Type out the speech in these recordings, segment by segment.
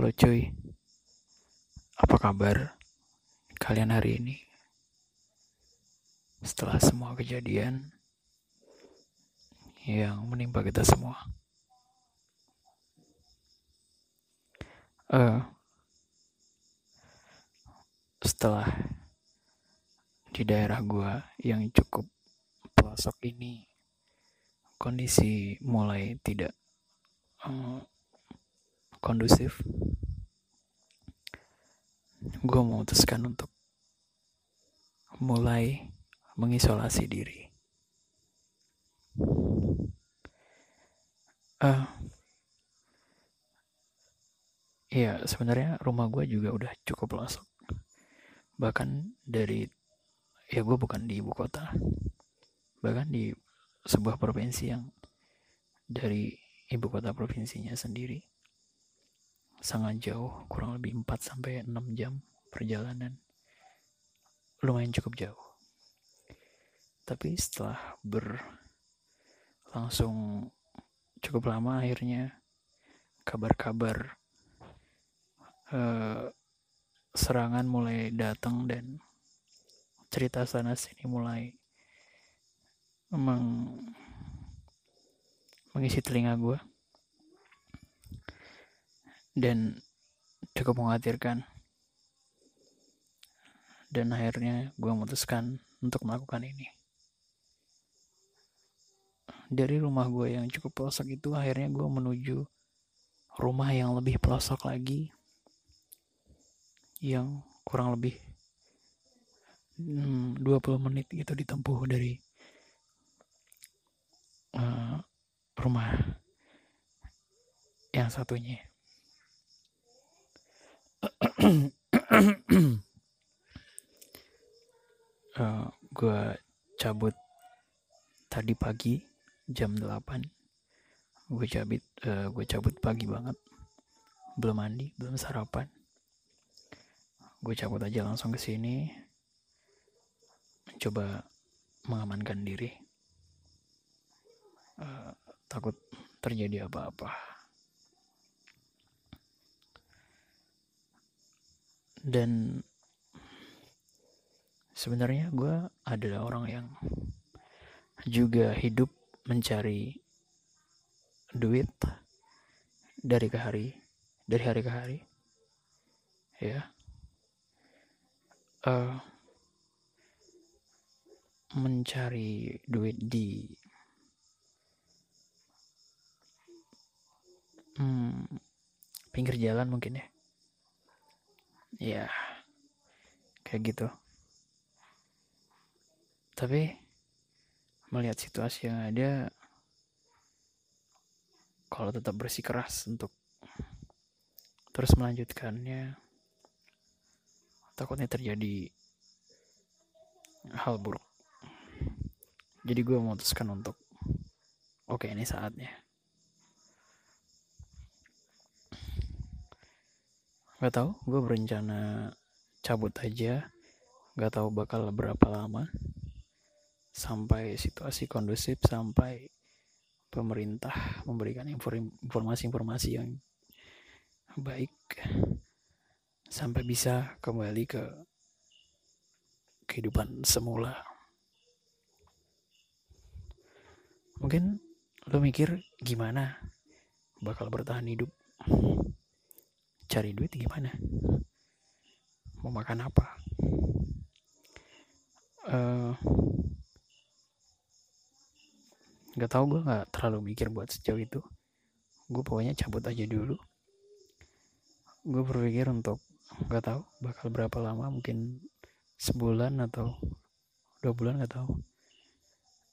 Halo cuy, apa kabar kalian hari ini? Setelah semua kejadian yang menimpa kita semua. Uh, setelah di daerah gua yang cukup pelosok ini kondisi mulai tidak uh, kondusif gue memutuskan untuk mulai mengisolasi diri. Uh, ya sebenarnya rumah gue juga udah cukup pelosok bahkan dari ya gue bukan di ibu kota. Bahkan di sebuah provinsi yang dari ibu kota provinsinya sendiri sangat jauh kurang lebih 4 sampai 6 jam perjalanan. Lumayan cukup jauh. Tapi setelah berlangsung cukup lama akhirnya kabar-kabar eh, serangan mulai datang dan cerita sana sini mulai meng mengisi telinga gue dan cukup mengkhawatirkan. Dan akhirnya gue memutuskan untuk melakukan ini. Dari rumah gue yang cukup pelosok itu akhirnya gue menuju rumah yang lebih pelosok lagi. Yang kurang lebih 20 menit gitu ditempuh dari uh, rumah yang satunya. Uh, eh, gue cabut tadi pagi jam 8 gue cabut uh, gue cabut pagi banget. Belum mandi belum sarapan. Gue cabut aja langsung ke sini. Mencoba mengamankan diri. Uh, takut terjadi apa-apa dan sebenarnya gue adalah orang yang juga hidup mencari duit dari ke hari dari hari ke hari. Ya. Uh, mencari duit di hmm, pinggir jalan mungkin ya ya kayak gitu. Tapi melihat situasi yang ada kalau tetap bersikeras untuk terus melanjutkannya takutnya terjadi hal buruk. Jadi gue memutuskan untuk oke okay, ini saatnya Gak tau, gue berencana cabut aja. Gak tau bakal berapa lama sampai situasi kondusif, sampai pemerintah memberikan informasi-informasi yang baik sampai bisa kembali ke kehidupan semula. Mungkin lo mikir gimana bakal bertahan hidup cari duit gimana mau makan apa? Uh, nggak tahu gue nggak terlalu mikir buat sejauh itu. Gue pokoknya cabut aja dulu. Gue berpikir untuk nggak tahu bakal berapa lama mungkin sebulan atau dua bulan nggak tahu.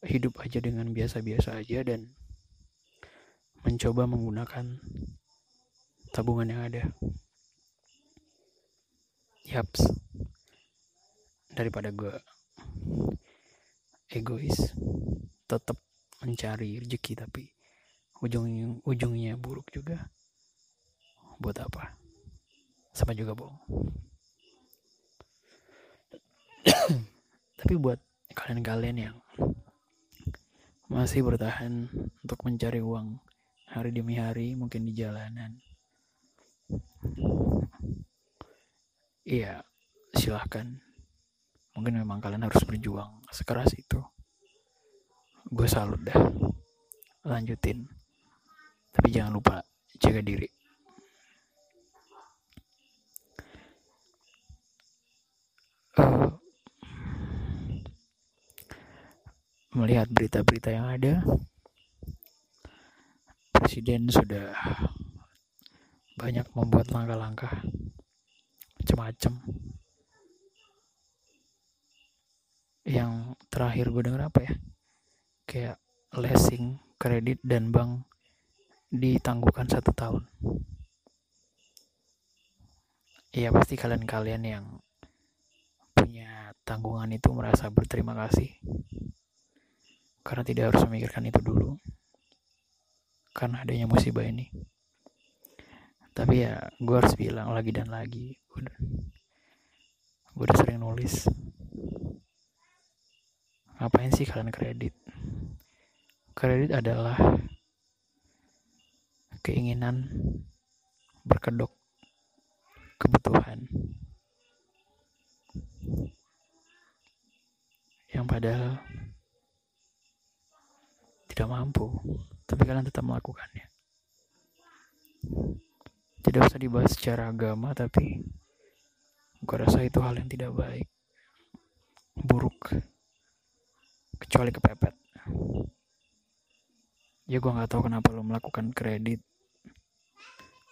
Hidup aja dengan biasa-biasa aja dan mencoba menggunakan tabungan yang ada. Yaps. Daripada gue egois tetap mencari rezeki tapi ujungnya ujungnya buruk juga. Buat apa? Sama juga bohong tapi buat kalian-kalian yang masih bertahan untuk mencari uang hari demi hari mungkin di jalanan iya silahkan. Mungkin memang kalian harus berjuang sekeras itu. Gue salut dah. Lanjutin. Tapi jangan lupa jaga diri. Uh, melihat berita-berita yang ada presiden sudah banyak membuat langkah-langkah macam-macam yang terakhir gue denger apa ya? Kayak leasing kredit dan bank ditangguhkan satu tahun. Ya pasti kalian-kalian yang punya tanggungan itu merasa berterima kasih. Karena tidak harus memikirkan itu dulu. Karena adanya musibah ini tapi ya gue harus bilang lagi dan lagi gue udah, gue udah sering nulis. Ngapain sih kalian kredit? Kredit adalah keinginan berkedok kebutuhan. Yang padahal tidak mampu tapi kalian tetap melakukannya tidak usah dibahas secara agama tapi gue rasa itu hal yang tidak baik. Buruk. Kecuali kepepet. Ya gue nggak tahu kenapa lo melakukan kredit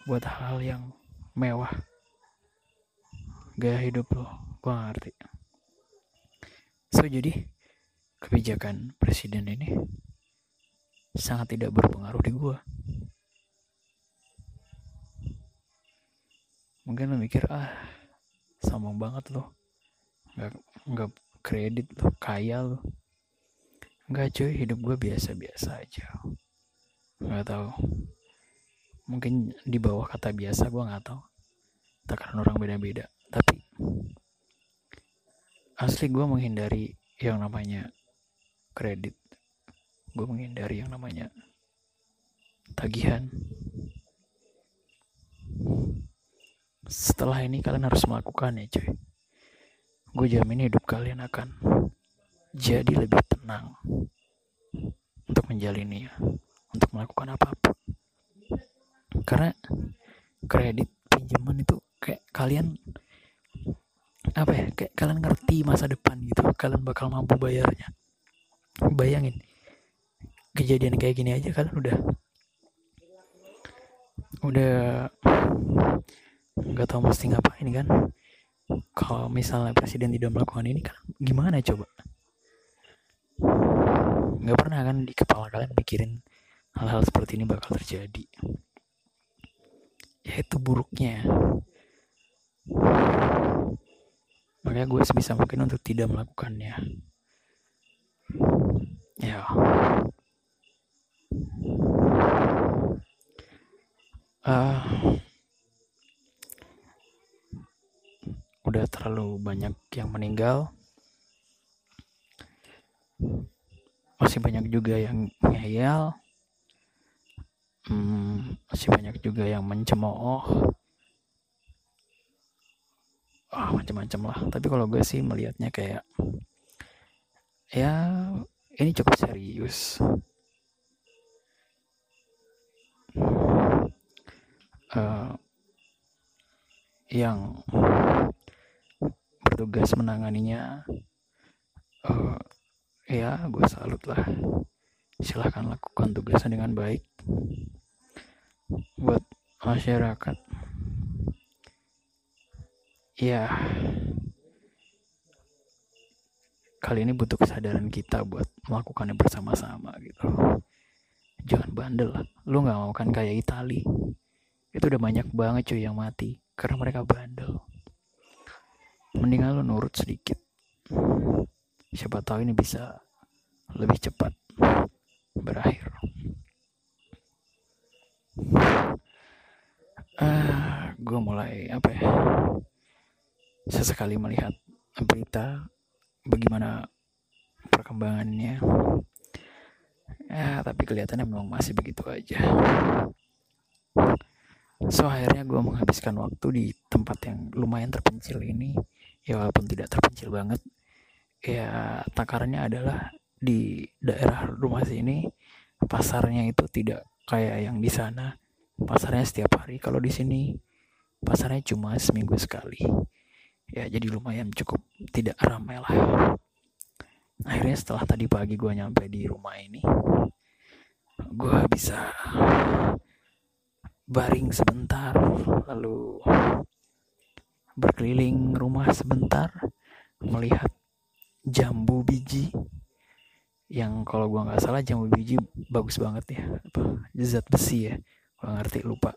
buat hal yang mewah. Gaya hidup lo. Gue gak ngerti. So jadi kebijakan presiden ini sangat tidak berpengaruh di gue mungkin lo mikir ah sombong banget lo nggak nggak kredit lo kaya lo Enggak cuy, hidup gue biasa-biasa aja. Nggak tahu. Mungkin di bawah kata biasa gue nggak tahu. Takaran orang beda-beda. Tapi asli gue menghindari yang namanya kredit. Gue menghindari yang namanya tagihan. Setelah ini kalian harus melakukan ya cuy. Gue jamin hidup kalian akan jadi lebih tenang untuk menjalininya, untuk melakukan apa pun. Karena kredit pinjaman itu kayak kalian apa ya kayak kalian ngerti masa depan gitu kalian bakal mampu bayarnya bayangin kejadian kayak gini aja kalian udah udah nggak tahu mesti ngapain kan? Kalau misalnya presiden tidak melakukan ini kan gimana coba? Nggak pernah kan di kepala kalian mikirin hal-hal seperti ini bakal terjadi. Ya itu buruknya. Makanya gue sebisa mungkin untuk tidak melakukannya. Ya. Uh, udah terlalu banyak yang meninggal. Masih banyak juga yang ngeyel. Hmm, masih banyak juga yang mencemooh. Oh, macam-macam lah. Tapi kalau gue sih melihatnya kayak ya ini cukup serius. Uh, yang bertugas menanganinya. Uh, ya gue salut lah. Silahkan lakukan tugasnya dengan baik buat masyarakat. Ya. Kali ini butuh kesadaran kita buat melakukannya bersama-sama gitu. Jangan bandel lah. Lu nggak mau kan kayak Itali? Itu udah banyak banget cuy yang mati karena mereka bandel mendingan lu nurut sedikit. Siapa tahu ini bisa lebih cepat berakhir. Uh, gue mulai apa ya sesekali melihat berita bagaimana perkembangannya. Ya tapi kelihatannya memang masih begitu aja. So akhirnya gue menghabiskan waktu di tempat yang lumayan terpencil ini ya walaupun tidak terpencil banget ya takarannya adalah di daerah rumah sini. Pasarnya itu tidak kayak yang di sana. Pasarnya setiap hari kalau di sini pasarnya cuma seminggu sekali. Ya jadi lumayan cukup tidak ramai lah. Akhirnya setelah tadi pagi gue nyampe di rumah ini gue bisa baring sebentar lalu berkeliling rumah sebentar melihat jambu biji yang kalau gua nggak salah jambu biji bagus banget ya apa zat besi ya gua ngerti lupa.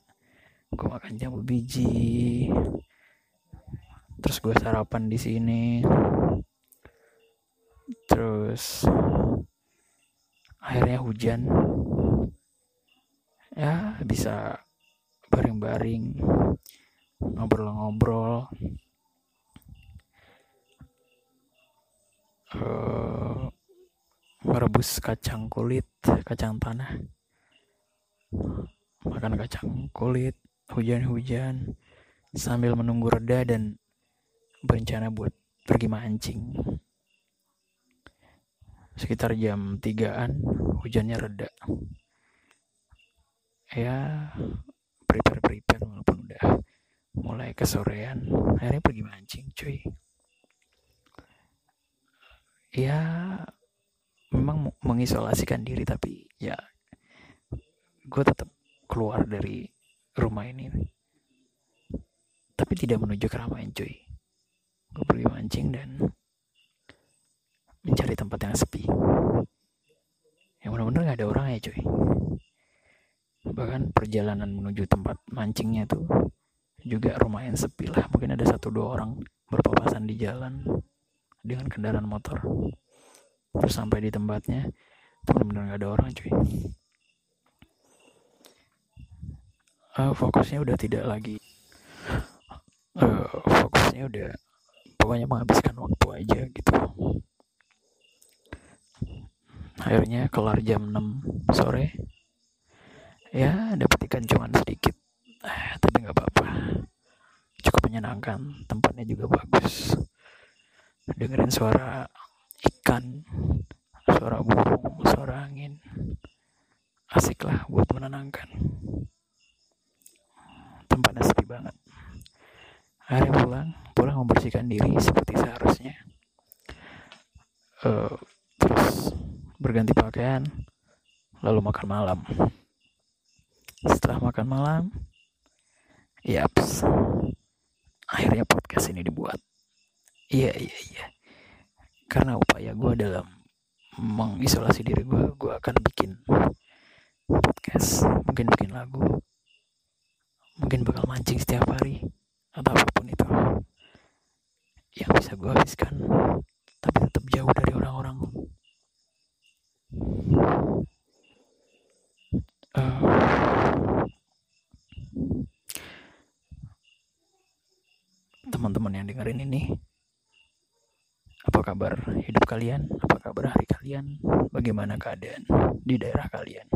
Gua makan jambu biji terus gua sarapan di sini terus akhirnya hujan. Ya bisa baring-baring ngobrol-ngobrol. Uh, merebus kacang kulit kacang tanah. Makan kacang kulit hujan-hujan sambil menunggu reda dan berencana buat pergi mancing. Sekitar jam 3an hujannya reda. Ya prepare prepare walaupun udah mulai kesorean. Akhirnya pergi mancing cuy. Ya memang mengisolasikan diri tapi ya gue tetap keluar dari rumah ini. Tapi tidak menuju keramaian cuy. Gue pergi mancing dan mencari tempat yang sepi. Yang benar-benar gak ada orang ya cuy. Bahkan perjalanan menuju tempat mancingnya tuh juga lumayan sepi lah. Mungkin ada satu dua orang berpapasan di jalan dengan kendaraan motor. Terus sampai di tempatnya benar-benar gak ada orang cuy. Uh, fokusnya udah tidak lagi uh, fokusnya udah pokoknya menghabiskan waktu aja gitu. Akhirnya kelar jam 6 sore. Ya dapat ikan cuman sedikit eh, tapi nggak apa-apa. Cukup menyenangkan tempatnya juga bagus. Dengerin suara ikan suara burung suara angin. Asik lah buat menenangkan. Tempatnya sepi banget. Hari pulang pulang membersihkan diri seperti seharusnya. Uh, terus berganti pakaian lalu makan malam. Setelah makan malam yaps. Akhirnya podcast ini dibuat. Iya iya iya. Karena upaya gue dalam mengisolasi diri gue gue akan bikin podcast. Mungkin bikin lagu. Mungkin bakal mancing setiap hari. Atau apa pun itu. Yang bisa gue habiskan. Tapi tetap jauh dari orang-orang. Uh, teman-teman yang dengerin ini apa kabar hidup kalian? Apa kabar hari kalian? Bagaimana keadaan di daerah kalian?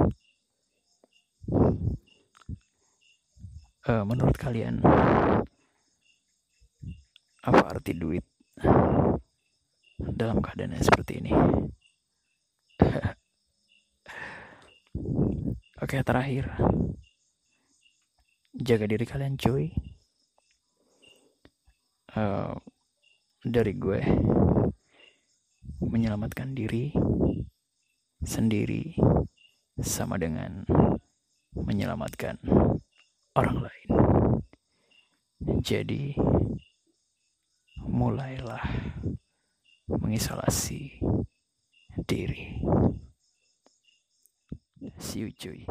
Uh, menurut kalian, apa arti duit dalam keadaan yang seperti ini? Oke, terakhir. Jaga diri kalian, cuy. Uh, dari gue menyelamatkan diri sendiri sama dengan menyelamatkan orang lain. Jadi, mulailah mengisolasi diri. See you, cuy.